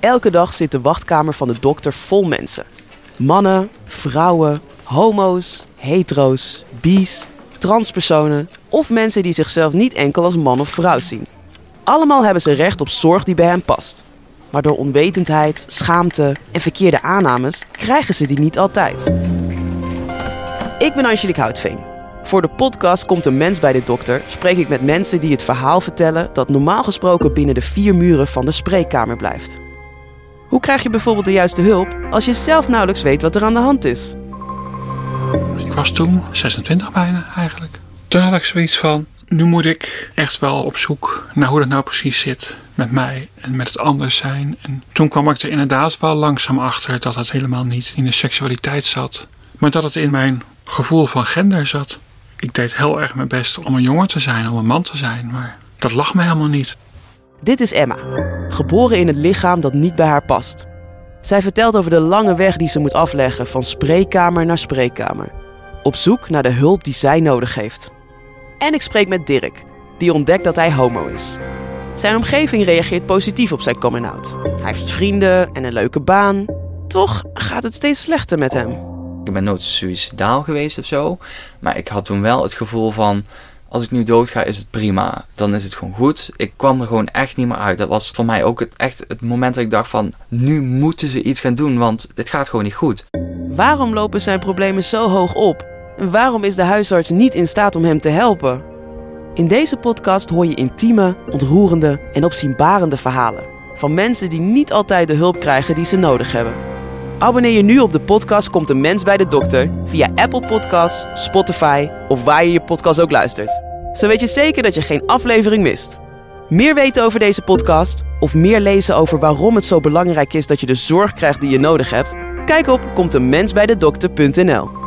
Elke dag zit de wachtkamer van de dokter vol mensen. Mannen, vrouwen, homo's, hetero's, bi's, transpersonen of mensen die zichzelf niet enkel als man of vrouw zien. Allemaal hebben ze recht op zorg die bij hen past. Maar door onwetendheid, schaamte en verkeerde aannames krijgen ze die niet altijd. Ik ben Angelique Houtveen. Voor de podcast Komt een mens bij de dokter spreek ik met mensen die het verhaal vertellen dat normaal gesproken binnen de vier muren van de spreekkamer blijft. Hoe krijg je bijvoorbeeld de juiste hulp als je zelf nauwelijks weet wat er aan de hand is? Ik was toen 26 bijna eigenlijk. Toen had ik zoiets van, nu moet ik echt wel op zoek naar hoe dat nou precies zit met mij en met het anders zijn. En toen kwam ik er inderdaad wel langzaam achter dat het helemaal niet in de seksualiteit zat, maar dat het in mijn gevoel van gender zat. Ik deed heel erg mijn best om een jongen te zijn, om een man te zijn, maar dat lag me helemaal niet. Dit is Emma, geboren in het lichaam dat niet bij haar past. Zij vertelt over de lange weg die ze moet afleggen van spreekkamer naar spreekkamer. Op zoek naar de hulp die zij nodig heeft. En ik spreek met Dirk, die ontdekt dat hij homo is. Zijn omgeving reageert positief op zijn coming-out. Hij heeft vrienden en een leuke baan. Toch gaat het steeds slechter met hem. Ik ben nooit suicidaal geweest of zo. Maar ik had toen wel het gevoel van. Als ik nu doodga, is het prima. Dan is het gewoon goed. Ik kwam er gewoon echt niet meer uit. Dat was voor mij ook het, echt het moment dat ik dacht van... Nu moeten ze iets gaan doen, want dit gaat gewoon niet goed. Waarom lopen zijn problemen zo hoog op? En waarom is de huisarts niet in staat om hem te helpen? In deze podcast hoor je intieme, ontroerende en opzienbarende verhalen. Van mensen die niet altijd de hulp krijgen die ze nodig hebben. Abonneer je nu op de podcast Komt een mens bij de dokter via Apple Podcasts, Spotify of waar je je podcast ook luistert. Zo weet je zeker dat je geen aflevering mist. Meer weten over deze podcast of meer lezen over waarom het zo belangrijk is dat je de zorg krijgt die je nodig hebt? Kijk op komteenmensbijdedokter.nl.